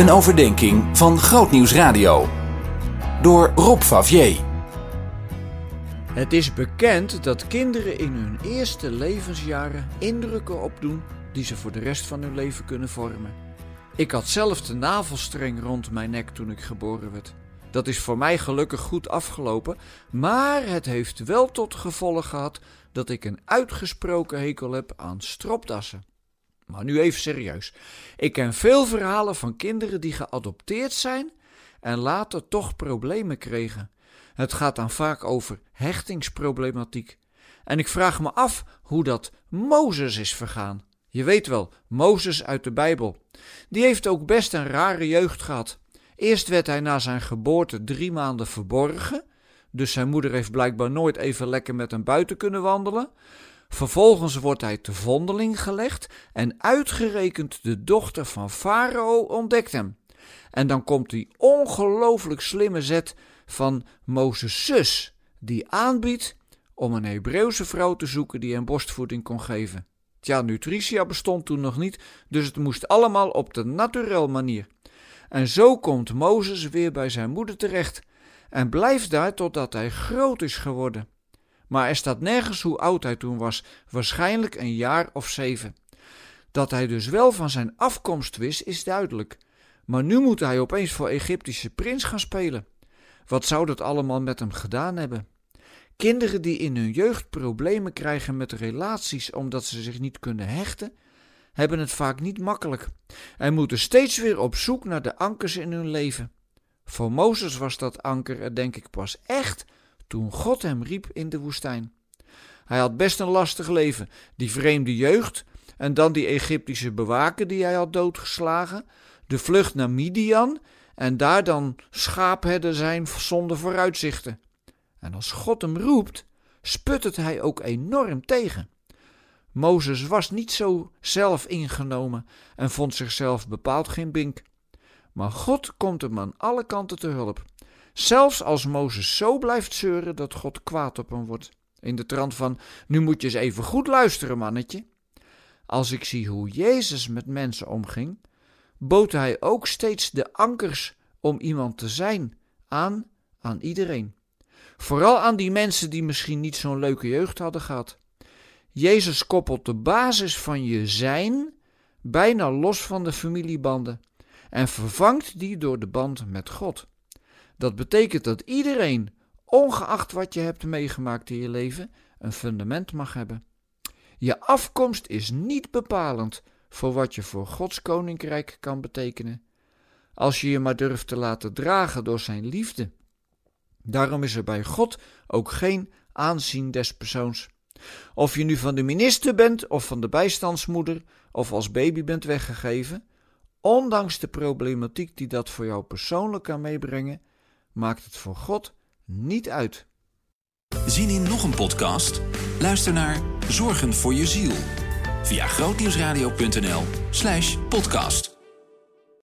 Een overdenking van Grootnieuws Radio. Door Rob Favier. Het is bekend dat kinderen in hun eerste levensjaren indrukken opdoen die ze voor de rest van hun leven kunnen vormen. Ik had zelf de navelstreng rond mijn nek toen ik geboren werd. Dat is voor mij gelukkig goed afgelopen, maar het heeft wel tot gevolg gehad dat ik een uitgesproken hekel heb aan stropdassen. Maar nu even serieus. Ik ken veel verhalen van kinderen die geadopteerd zijn en later toch problemen kregen. Het gaat dan vaak over hechtingsproblematiek. En ik vraag me af hoe dat Mozes is vergaan. Je weet wel, Mozes uit de Bijbel. Die heeft ook best een rare jeugd gehad. Eerst werd hij na zijn geboorte drie maanden verborgen, dus zijn moeder heeft blijkbaar nooit even lekker met hem buiten kunnen wandelen. Vervolgens wordt hij te vondeling gelegd en uitgerekend de dochter van Farao ontdekt hem. En dan komt die ongelooflijk slimme zet van Mozes' zus, die aanbiedt om een Hebreeuwse vrouw te zoeken die hem borstvoeding kon geven. Tja, nutritia bestond toen nog niet, dus het moest allemaal op de naturel manier. En zo komt Mozes weer bij zijn moeder terecht en blijft daar totdat hij groot is geworden. Maar er staat nergens hoe oud hij toen was, waarschijnlijk een jaar of zeven. Dat hij dus wel van zijn afkomst wist, is duidelijk. Maar nu moet hij opeens voor Egyptische prins gaan spelen. Wat zou dat allemaal met hem gedaan hebben? Kinderen die in hun jeugd problemen krijgen met relaties omdat ze zich niet kunnen hechten, hebben het vaak niet makkelijk en moeten steeds weer op zoek naar de ankers in hun leven. Voor Mozes was dat anker er denk ik pas echt toen God hem riep in de woestijn. Hij had best een lastig leven, die vreemde jeugd en dan die Egyptische bewaker die hij had doodgeslagen, de vlucht naar Midian en daar dan schaapherder zijn zonder vooruitzichten. En als God hem roept, sputtert hij ook enorm tegen. Mozes was niet zo zelf ingenomen en vond zichzelf bepaald geen bink. Maar God komt hem aan alle kanten te hulp. Zelfs als Mozes zo blijft zeuren dat God kwaad op hem wordt. In de trant van: Nu moet je eens even goed luisteren, mannetje. Als ik zie hoe Jezus met mensen omging, bood hij ook steeds de ankers om iemand te zijn aan aan iedereen. Vooral aan die mensen die misschien niet zo'n leuke jeugd hadden gehad. Jezus koppelt de basis van je zijn bijna los van de familiebanden en vervangt die door de band met God. Dat betekent dat iedereen, ongeacht wat je hebt meegemaakt in je leven, een fundament mag hebben. Je afkomst is niet bepalend voor wat je voor Gods koninkrijk kan betekenen. Als je je maar durft te laten dragen door zijn liefde. Daarom is er bij God ook geen aanzien des persoons. Of je nu van de minister bent, of van de bijstandsmoeder, of als baby bent weggegeven, ondanks de problematiek die dat voor jou persoonlijk kan meebrengen, maakt het voor God niet uit. Zien in nog een podcast? Luister naar Zorgen voor je ziel via grootnieuwsradio.nl/podcast.